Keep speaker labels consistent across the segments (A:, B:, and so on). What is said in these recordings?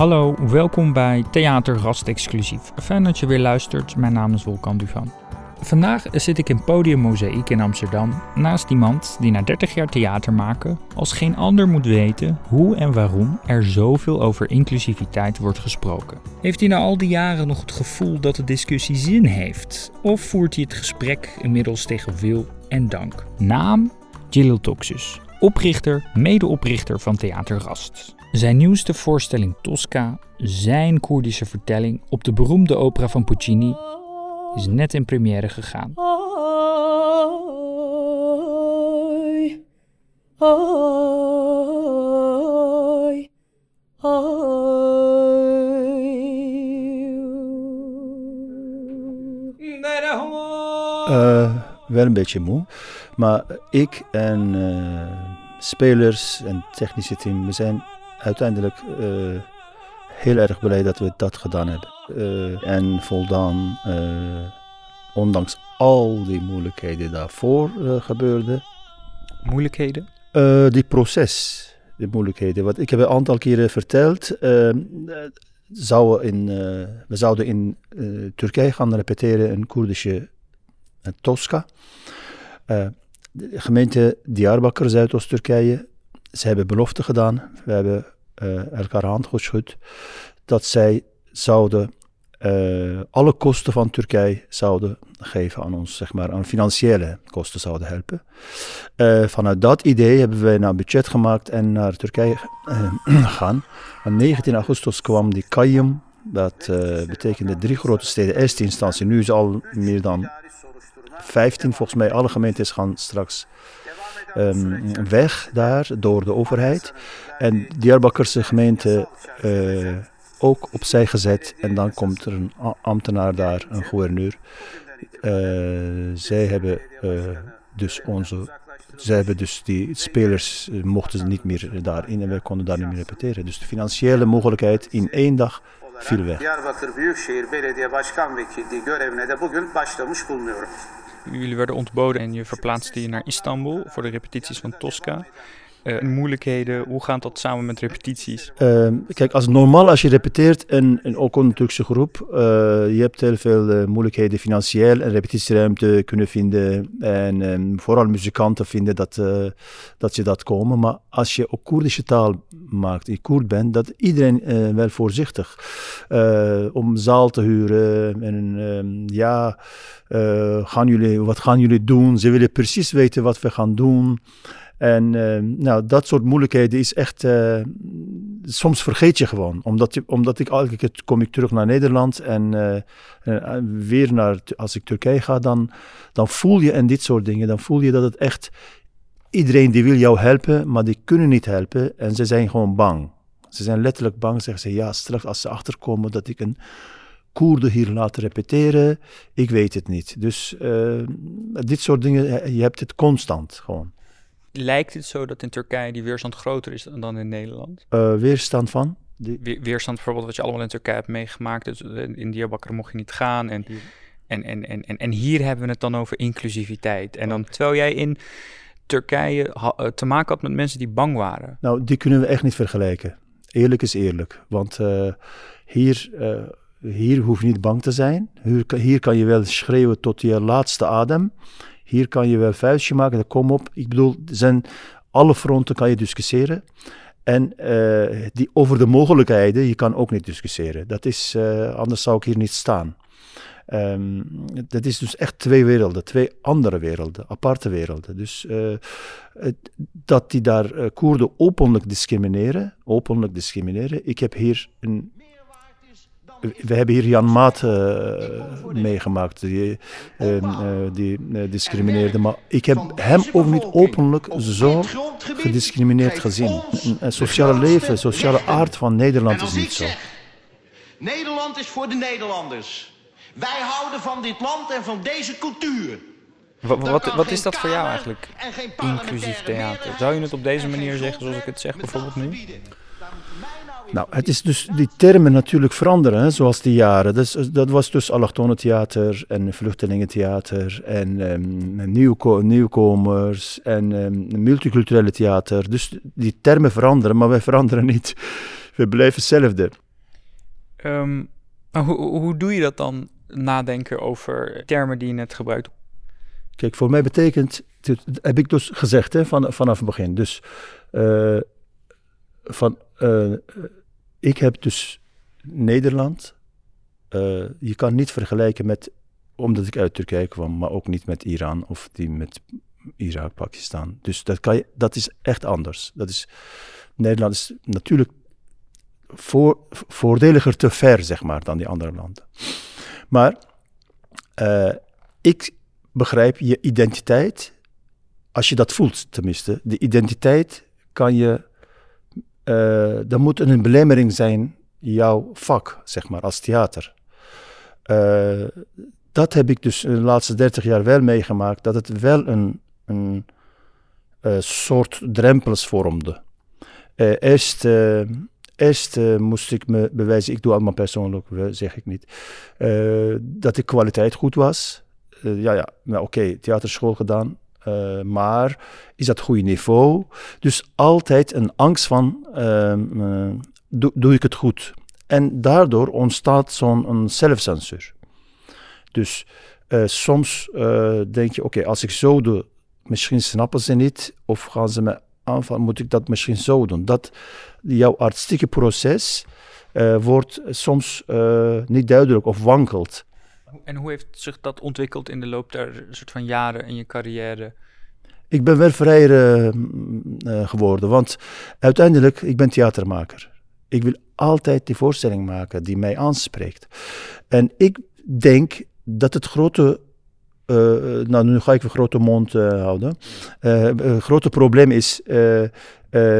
A: Hallo, welkom bij Theater Gast Exclusief. Fijn dat je weer luistert. Mijn naam is Wolkan Duvan. Vandaag zit ik in Podium Mozaïek in Amsterdam naast iemand die na 30 jaar theater maken als geen ander moet weten hoe en waarom er zoveel over inclusiviteit wordt gesproken. Heeft hij na al die jaren nog het gevoel dat de discussie zin heeft? Of voert hij het gesprek inmiddels tegen wil en dank? Naam Gilil Toxus, oprichter, medeoprichter van Theater Rast. Zijn nieuwste voorstelling Tosca, zijn Koerdische vertelling op de beroemde opera van Puccini, is net in première gegaan.
B: Uh, wel een beetje moe. Maar ik en uh, spelers en technische team, we zijn uiteindelijk uh, heel erg blij dat we dat gedaan hebben. Uh, en voldaan, ondanks al die moeilijkheden daarvoor gebeurde.
A: Moeilijkheden?
B: die proces, de moeilijkheden. Wat ik heb een aantal keren verteld. Zou in, we zouden in Turkije gaan repeteren een Koerdische Tosca. De gemeente Diyarbakir, Zuidoost-Turkije, ze hebben belofte gedaan. We hebben uh, elkaar hand geschud dat zij zouden uh, alle kosten van Turkije zouden geven aan ons, zeg maar, aan financiële kosten zouden helpen. Uh, vanuit dat idee hebben wij een budget gemaakt en naar Turkije gegaan. Op 19 augustus kwam die Kayyum, dat betekende drie grote steden, eerste instantie. Nu is al meer dan 15, volgens mij alle gemeentes gaan straks um, weg daar door de overheid. En Diyarbakirse gemeente uh, ook opzij gezet. En dan komt er een ambtenaar daar, een gouverneur. Uh, zij hebben uh, dus onze zij hebben dus die spelers mochten ze niet meer daarin en wij konden daar niet meer repeteren. Dus de financiële mogelijkheid in één dag viel weg.
A: Jullie werden ontboden en je verplaatste je naar Istanbul voor de repetities van Tosca. Uh, moeilijkheden, hoe gaat dat samen met repetities?
B: Uh, kijk, als normaal als je repeteert, en, en ook een Turkse groep, uh, je hebt heel veel uh, moeilijkheden financieel en repetitieruimte kunnen vinden. En um, vooral muzikanten vinden dat, dat je dat komen. Maar als je ook Koerdische taal maakt, je Koerd bent, dat iedereen wel voorzichtig. om zaal te huren en um, ja, gaan jullie, wat gaan jullie doen? Ze willen precies weten wat we gaan doen. En uh, nou, dat soort moeilijkheden is echt. Uh, soms vergeet je gewoon. Omdat, je, omdat ik elke keer kom ik terug naar Nederland. En uh, weer naar. Als ik Turkije ga, dan, dan voel je en dit soort dingen. Dan voel je dat het echt. Iedereen die wil jou helpen, maar die kunnen niet helpen. En ze zijn gewoon bang. Ze zijn letterlijk bang. Zeggen ze ja, straks als ze achterkomen dat ik een. Koerde hier laten repeteren, ik weet het niet. Dus dit soort dingen, je hebt het constant gewoon.
A: Lijkt het zo dat in Turkije die weerstand groter is dan in Nederland?
B: Uh, weerstand van?
A: Die... weerstand bijvoorbeeld wat je allemaal in Turkije hebt meegemaakt. Dus eh, in Diyarbakir mocht je niet gaan. En, en, en, en, en, en hier hebben we het dan over inclusiviteit. En dan terwijl jij in Turkije eh, te maken had met mensen die bang waren.
B: Nou, die kunnen we echt niet vergelijken. Eerlijk is eerlijk. Want uh, hier, uh, hier hoef je niet bang te zijn. Hier, hier kan je wel schreeuwen tot je laatste adem. Hier kan je wel vuistje maken, kom op. Ik bedoel, zijn alle fronten kan je discussiëren. En uh, die, over de mogelijkheden, je kan ook niet discussiëren. Dat is, uh, anders zou ik hier niet staan. Um, dat is dus echt twee werelden, twee andere werelden, aparte werelden. Dus uh, dat die daar Koerden openlijk discrimineren, openlijk discrimineren. Ik heb hier een we hebben hier Jan Maat uh, meegemaakt, die, uh, uh, die discrimineerde. Maar ik heb hem ook niet openlijk zo gediscrimineerd gezien. Een sociale leven, sociale aard van Nederland is niet zo.
C: Nederland is voor de Nederlanders. Wij houden van dit land en van deze cultuur.
A: Wat, wat, wat, is dat voor jou eigenlijk, inclusief theater? Zou je het op deze manier zeggen, zoals ik het zeg bijvoorbeeld nu?
B: Nou, het is dus die termen natuurlijk veranderen, hè, zoals die jaren. Dus, dat was dus allochtonentheater en vluchtelingentheater en um, nieuwko nieuwkomers en um, multiculturele theater. Dus die termen veranderen, maar wij veranderen niet. We blijven hetzelfde.
A: Ehm, maar hoe, hoe doe je dat dan, nadenken over termen die je net gebruikt?
B: Kijk, voor mij betekent, dit heb ik dus gezegd hè, van, vanaf het begin. Dus eh, van, eh, ik heb dus Nederland. eh, je kan niet vergelijken met, omdat ik uit Turkije kwam, maar ook niet met Iran of die met Irak, Pakistan. Dus dat, kan je, dat is echt anders. Dat is, Nederland is natuurlijk voor, voordeliger te ver, zeg maar, dan die andere landen. Maar eh, ik begrijp je identiteit, als je dat voelt tenminste, de identiteit kan je, eh dan moet een belemmering zijn, jouw vak, zeg maar, als theater. Eh, dat heb ik dus de laatste 30 jaar wel meegemaakt, dat het wel een, een eh, soort drempels vormde. Eerst eerst moest ik me bewijzen, ik doe allemaal persoonlijk, zeg ik niet, dat de kwaliteit goed was. Ja, ja, nou, oké, theaterschool gedaan, eh, maar is dat goede niveau? Dus altijd een angst van, ehm, eh, doe, ik het goed? En daardoor ontstaat zo'n zelfcensuur. Dus eh, soms denk je, oké, als ik zo doe, misschien snappen ze niet, of gaan ze me aanvallen, moet ik dat misschien zo doen? Dat jouw artistieke proces wordt soms niet duidelijk of wankelt.
A: En hoe heeft zich dat ontwikkeld in de loop der soort van jaren in je carrière?
B: Ik ben wel vrijer eh, eh, geworden, want uiteindelijk, ik ben theatermaker. Ik wil altijd die voorstelling maken die mij aanspreekt. En ik denk dat het grote, eh, nou nu ga ik een grote mond houden, het grote probleem is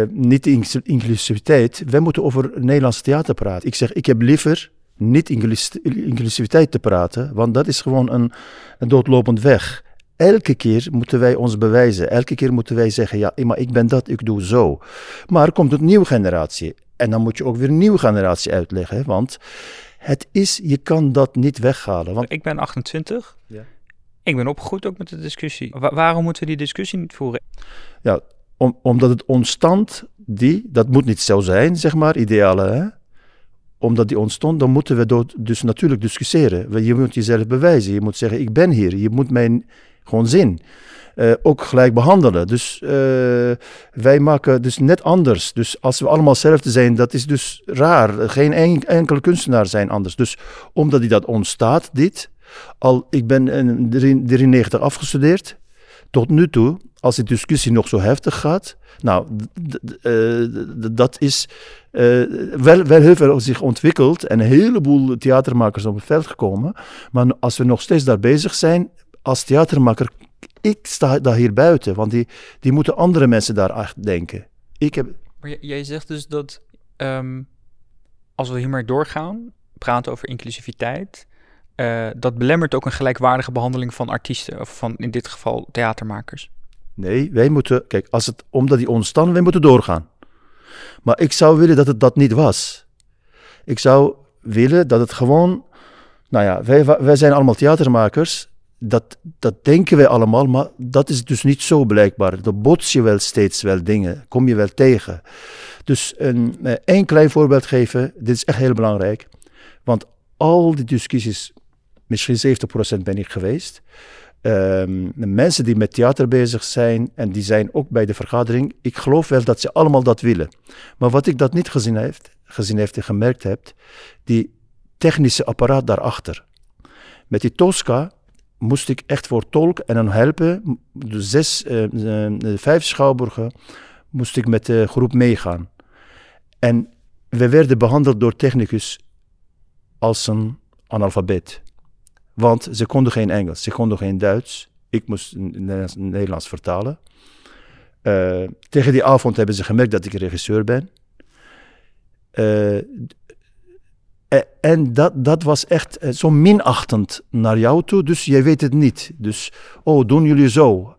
B: niet de inclu- inclusiviteit. Wij moeten over Nederlands theater praten. Ik zeg, ik heb liever niet inclus- inclusiviteit te praten, want dat is gewoon een, een doodlopend weg. Elke keer moeten wij ons bewijzen. Elke keer moeten wij zeggen, ja, maar ik ben dat, ik doe zo. Maar er komt een nieuwe generatie. En dan moet je ook weer een nieuwe generatie uitleggen, hè, want het is, je kan dat niet weghalen. Want
A: Ik ben 28.
B: Ja.
A: Ik ben opgegroeid ook met de discussie. Wa- waarom moeten we die discussie niet voeren?
B: Ja, om, omdat het ontstand, die, dat moet niet zo zijn, zeg maar, ideale, hè? Omdat die ontstond, dan moeten we dus natuurlijk discussiëren. Je moet jezelf bewijzen. Je moet zeggen, ik ben hier. Je moet mij n- gewoon zien. Eh, ook gelijk behandelen. Dus eh, wij maken dus net anders. Dus als we allemaal hetzelfde zijn, dat is dus raar. Geen en- enkele kunstenaar zijn anders. Dus omdat die dat ontstaat, dit. Al, ik ben in 93 afgestudeerd. Tot nu toe, als die discussie nog zo heftig gaat, nou, eh, dat is eh, wel, wel heel veel zich ontwikkeld en een heleboel theatermakers op het veld gekomen. Maar als we nog steeds daar bezig zijn, als theatermaker, ik sta daar hier buiten, want die, die moeten andere mensen daar echt denken. Ik heb,
A: Maar jij zegt dus dat ehm, als we hiermee doorgaan, praten over inclusiviteit, eh, dat belemmert ook een gelijkwaardige behandeling van artiesten, of van in dit geval theatermakers.
B: Nee, wij moeten, kijk, als het, omdat die ontstaan, wij moeten doorgaan. Maar ik zou willen dat het dat niet was. Ik zou willen dat het gewoon, nou ja, wij, wij zijn allemaal theatermakers. Dat, dat denken wij allemaal, maar dat is dus niet zo blijkbaar. Dan bots je wel steeds wel dingen, kom je wel tegen. Dus een, eh, één klein voorbeeld geven, dit is echt heel belangrijk. Want al die discussies, misschien 70% ben ik geweest. Ehm, mensen die met theater bezig zijn en die zijn ook bij de vergadering, ik geloof wel dat ze allemaal dat willen. Maar wat ik dat niet gezien heeft, gezien heeft en gemerkt heb, die technische apparaat daarachter. Met die Tosca moest ik echt voor tolk en dan helpen. De zes, eh, vijf schouwburgen moest ik met de groep meegaan. En we werden behandeld door technicus als een analfabeet. Want ze konden geen Engels, ze konden geen Duits. Ik moest Nederlands, Nederlands vertalen. Eh, tegen die avond hebben ze gemerkt dat ik regisseur ben. Eh, en dat, dat was echt eh, zo minachtend naar jou toe, dus jij weet het niet. Dus, oh, doen jullie zo?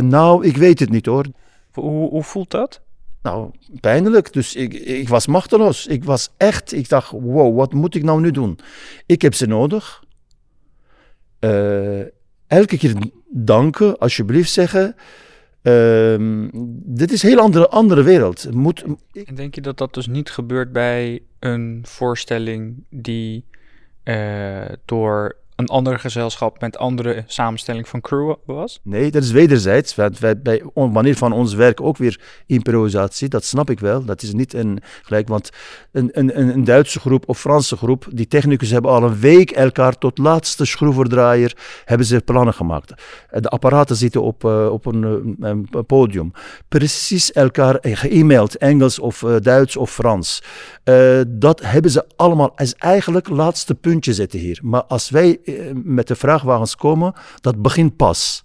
B: Nou, ik weet het niet hoor.
A: Hoe, hoe voelt dat?
B: Nou, pijnlijk. Dus ik, ik was machteloos. Ik was echt, ik dacht, wow, wat moet ik nou nu doen? Ik heb ze nodig. Eh, elke keer danken, alsjeblieft zeggen. Ehm, dit is een heel andere, andere wereld. Moet,
A: En denk je dat dat dus niet gebeurt bij een voorstelling die eh, door een ander gezelschap met andere samenstelling van crew was?
B: Nee, dat is wederzijds. Wij, bij on- manier van ons werk ook weer improvisatie. Dat snap ik wel. Dat is niet een gelijk. Want een, een, een Duitse groep of Franse groep, die technicus hebben al een week elkaar tot laatste schroevendraaier hebben ze plannen gemaakt. De apparaten zitten op, eh, op een, eh, een podium. Precies elkaar eh, ge-e-mailed, Engels of Duits of Frans. Dat hebben ze allemaal als eigenlijk laatste puntje zetten hier. Maar als wij met de vrachtwagens komen, dat begint pas.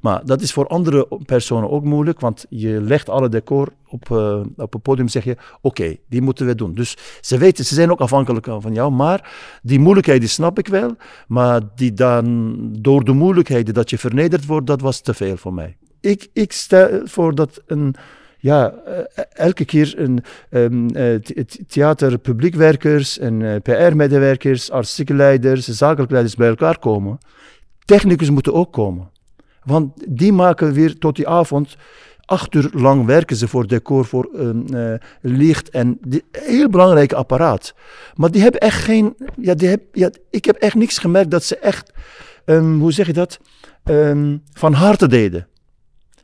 B: Maar dat is voor andere personen ook moeilijk, want je legt alle decor op, eh, op het podium, zeg je, oké, die moeten we doen. Dus ze weten, ze zijn ook afhankelijk van jou, maar die moeilijkheden snap ik wel, maar die dan door de moeilijkheden dat je vernederd wordt, dat was te veel voor mij. Ik, ik stel voor dat een, ja, eh, elke keer een ehm, eh, th- th- theaterpubliekwerkers en eh, PR-medewerkers, artikelleiders, zakelijk leiders bij elkaar komen. Technicus moeten ook komen. Want die maken weer tot die avond, acht uur lang werken ze voor decor, voor ehm, eh, licht en heel belangrijk apparaat. Maar die hebben echt geen, ja, die heb, ja, ik heb echt niks gemerkt dat ze echt, ehm, hoe zeg je dat, van harte deden.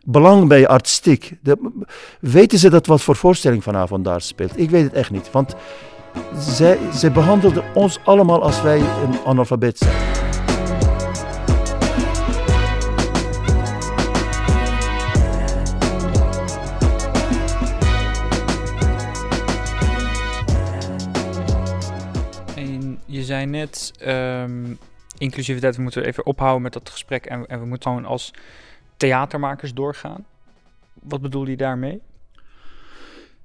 B: Belang bij artistiek. De- weten ze dat wat voor voorstelling vanavond daar speelt? Ik weet het echt niet, want zij, behandelden ons allemaal als wij een analfabeet zijn.
A: En je zei net, ehm, inclusiviteit, we moeten even ophouden met dat gesprek en, en we moeten gewoon als theatermakers doorgaan. Wat bedoel je daarmee?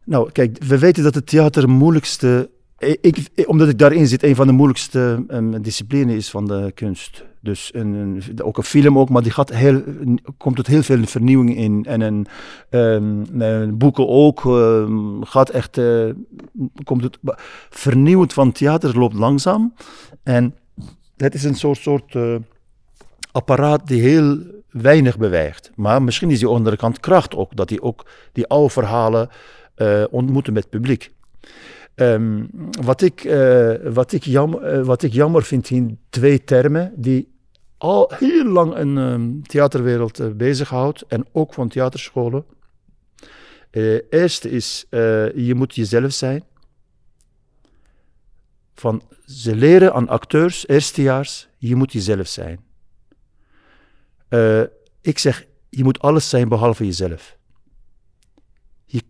B: Nou, kijk, we weten dat het theater moeilijkste, ik, ik- omdat ik daarin zit, een van de moeilijkste um, disciplines is van de kunst. Dus een, een- ook een film ook, maar die gaat heel, komt tot heel veel vernieuwing in. En een, ehm, boeken ook, ehm, gaat echt, eh, komt het, vernieuwend van theater loopt langzaam. En het is een soort, soort eh, apparaat die heel weinig beweegt. Maar misschien is die andere kant kracht ook, dat die ook die oude verhalen eh, ontmoeten met het publiek. Ehm, wat, ik, eh, wat, ik jammer, eh, wat ik jammer vind in twee termen die al heel lang een ehm, theaterwereld bezighoudt en ook van theaterscholen. Eerste is, je moet jezelf zijn. Van, ze leren aan acteurs, eerstejaars, je moet jezelf zijn. Eh, ik zeg, je moet alles zijn behalve jezelf. Je,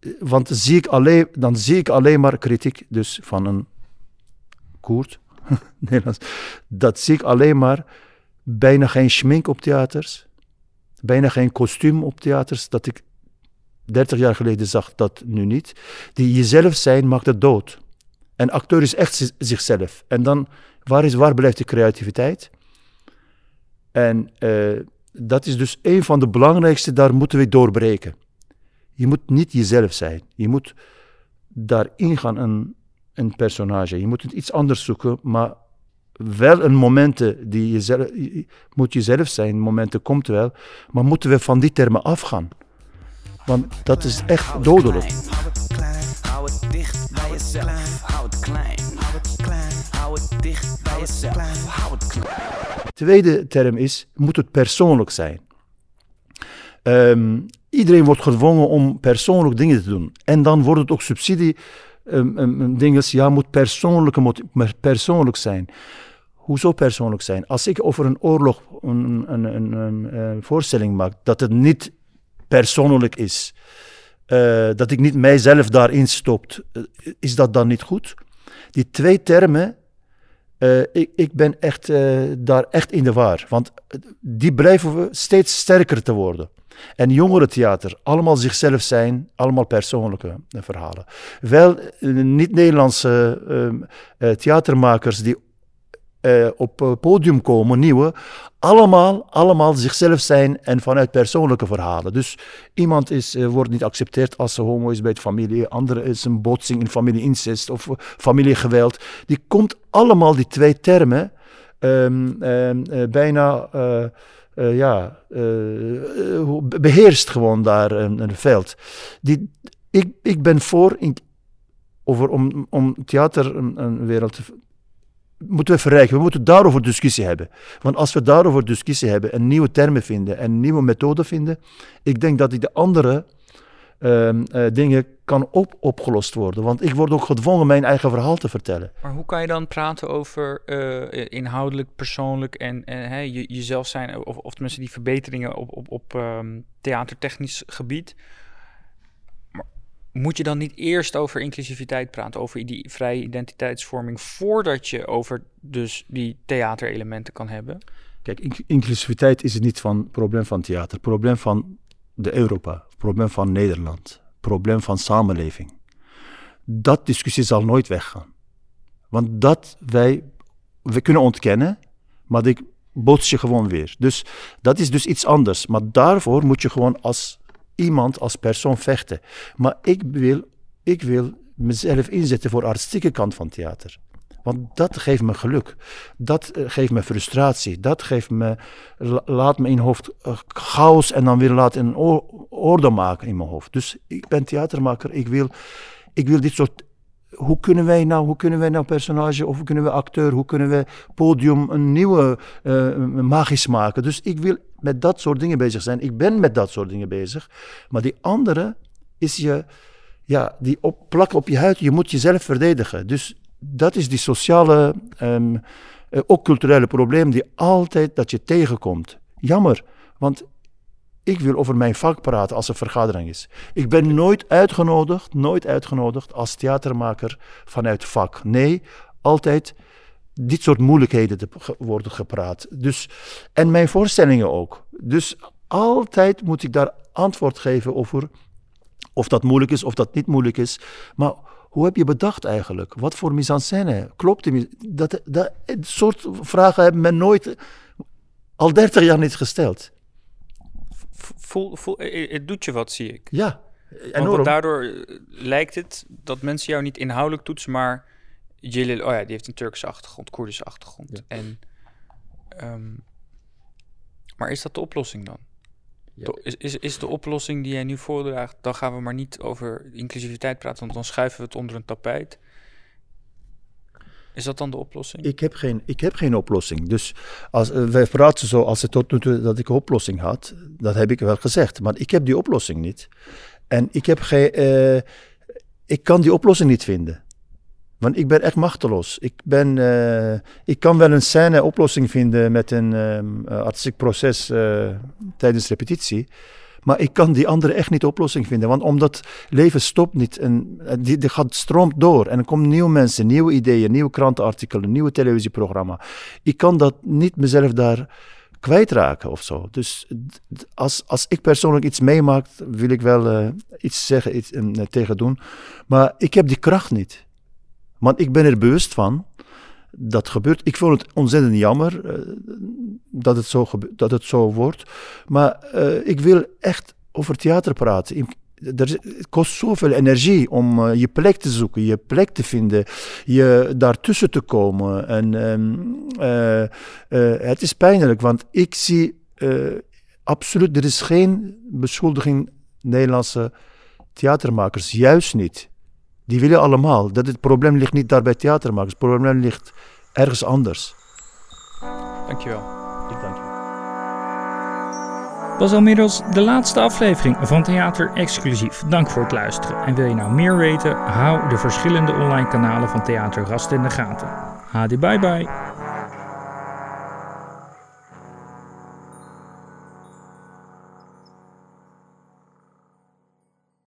B: eh, want zie ik alleen, dan zie ik alleen maar kritiek dus van een Koert, Nederlands. Dat zie ik alleen maar bijna geen schmink op theaters, bijna geen kostuum op theaters, dat ik 30 jaar geleden zag dat nu niet. Die jezelf zijn maakt het dood. En acteur is echt zi- zichzelf. En dan, waar, is, waar blijft de creativiteit? En eh, dat is dus een van de belangrijkste, daar moeten we doorbreken. Je moet niet jezelf zijn. Je moet daarin gaan, een, een personage. Je moet iets anders zoeken, maar wel een momenten die jezelf, je- moet jezelf zijn. Momenten komt wel, maar moeten we van die termen afgaan? Want dat is echt dodelijk.
D: Hou het klein, hou het dicht bij jezelf. Hou het klein, hou het klein, hou het dicht bij jezelf. Hou het klein.
B: Tweede term is, moet het persoonlijk zijn. Ehm, iedereen wordt gedwongen om persoonlijk dingen te doen. En dan wordt het ook subsidie, um, um, dingen, ja, moet persoonlijke moti- maar persoonlijk zijn. Hoezo persoonlijk zijn? Als ik over een oorlog een, een, een, een, eh, voorstelling maak, dat het niet persoonlijk is, eh, dat ik niet mijzelf daarin stopt, eh, is dat dan niet goed? Die twee termen eh, ik, ik ben echt, eh, daar echt in de war. Want die blijven we steeds sterker te worden. En jongerentheater, allemaal zichzelf zijn, allemaal persoonlijke eh, verhalen. Wel, niet-Nederlandse ehm, eh, theatermakers die eh, op eh, podium komen, nieuwe, allemaal, allemaal zichzelf zijn en vanuit persoonlijke verhalen. Dus iemand is, eh, wordt niet geaccepteerd als ze homo is bij de familie, andere is een botsing in familieincest of familiegeweld. Die komt allemaal, die twee termen, ehm, ehm, eh, bijna ja, eh, eh, beheerst gewoon daar een, een veld. Die, ik, ik ben voor, in, over, om, om theater een, een wereld te, moeten we verrijken. We moeten daarover discussie hebben. Want als we daarover discussie hebben en nieuwe termen vinden en nieuwe methoden vinden, ik denk dat die de andere ehm, eh, dingen kan op, opgelost worden. Want ik word ook gedwongen mijn eigen verhaal te vertellen.
A: Maar hoe kan je dan praten over eh, inhoudelijk, persoonlijk en, en je, jezelf zijn, of, of tenminste die verbeteringen op, op, op ehm, theatertechnisch gebied? Moet je dan niet eerst over inclusiviteit praten, over die vrije identiteitsvorming, voordat je over dus die theaterelementen kan hebben?
B: Kijk, in- inclusiviteit is het niet van het probleem van theater. Het probleem van de Europa. Probleem van Nederland. Het probleem van samenleving. Dat discussie zal nooit weggaan. Want dat wij, we kunnen ontkennen, maar ik bots je gewoon weer. Dus dat is dus iets anders. Maar daarvoor moet je gewoon als iemand, als persoon vechten. Maar ik wil, ik wil mezelf inzetten voor de artistieke kant van theater. Want dat geeft me geluk. Dat eh, geeft me frustratie. Dat geeft me, la- laat me in hoofd eh, chaos en dan weer laat een orde maken in mijn hoofd. Dus ik ben theatermaker. Ik wil, ik wil dit soort. Hoe kunnen wij nou, hoe kunnen wij nou personage, of hoe kunnen we acteur, hoe kunnen we podium een nieuwe eh, magisch maken. Dus ik wil met dat soort dingen bezig zijn. Ik ben met dat soort dingen bezig. Maar die andere is je, ja, die op, plakken op je huid. Je moet jezelf verdedigen. Dus dat is die sociale, ehm, eh, ook culturele probleem die altijd dat je tegenkomt. Jammer, want ik wil over mijn vak praten als er vergadering is. Ik ben nooit uitgenodigd, nooit uitgenodigd als theatermaker vanuit vak. Nee, altijd dit soort moeilijkheden te worden gepraat. Dus, en mijn voorstellingen ook. Dus altijd moet ik daar antwoord geven over of dat moeilijk is, of dat niet moeilijk is. Maar hoe heb je bedacht eigenlijk? Wat voor mise-en-scène? Klopt die dat, dat het soort vragen hebben men nooit, al 30 jaar niet gesteld.
A: Voel, voel, eh, het doet je wat, zie ik.
B: Ja, enorm.
A: want daardoor eh, lijkt het dat mensen jou niet inhoudelijk toetsen, maar Jalil, oh ja, die heeft een Turkse achtergrond, Koerdische achtergrond. En, ehm, maar is dat de oplossing dan? De- Is, is, is de oplossing die jij nu voordraagt, dan gaan we maar niet over inclusiviteit praten, want dan schuiven we het onder een tapijt. Is dat dan de oplossing?
B: Ik heb geen, ik heb geen oplossing. Dus als, eh, wij praten zo als het tot nu toe dat ik een oplossing had. Dat heb ik wel gezegd. Maar ik heb die oplossing niet. En ik, heb geen, eh, ik kan die oplossing niet vinden. Want ik ben echt machteloos. Ik, ben, eh, ik kan wel een scène oplossing vinden met een eh, artistiek proces tijdens repetitie. Maar ik kan die andere echt niet oplossing vinden. Want omdat leven stopt niet. En eh, die, gaat stroomt door. En er komen nieuwe mensen, nieuwe ideeën, nieuwe krantenartikelen, nieuwe televisieprogramma. Ik kan dat niet mezelf daar kwijtraken of zo. Dus als, als ik persoonlijk iets meemaak, wil ik wel eh, iets zeggen, iets eh, tegen doen. Maar ik heb die kracht niet. Want ik ben er bewust van dat gebeurt. Ik vond het ontzettend jammer eh, dat, het zo dat het zo wordt. Maar eh, ik wil echt over theater praten. Er, het kost zoveel energie om eh, je plek te zoeken, je plek te vinden, je daartussen te komen. En ehm, eh, eh, het is pijnlijk, want ik zie absoluut, er is geen beschuldiging Nederlandse theatermakers, juist niet. Die willen allemaal. Dat het probleem ligt niet daar bij theatermakers, het probleem ligt ergens anders.
A: Dankjewel.
B: Ik dank je.
A: was inmiddels de laatste aflevering van Theater Exclusief. Dank voor het luisteren. En wil je nou meer weten? Hou de verschillende online kanalen van Theater Gast in de gaten. Hadi bye bye.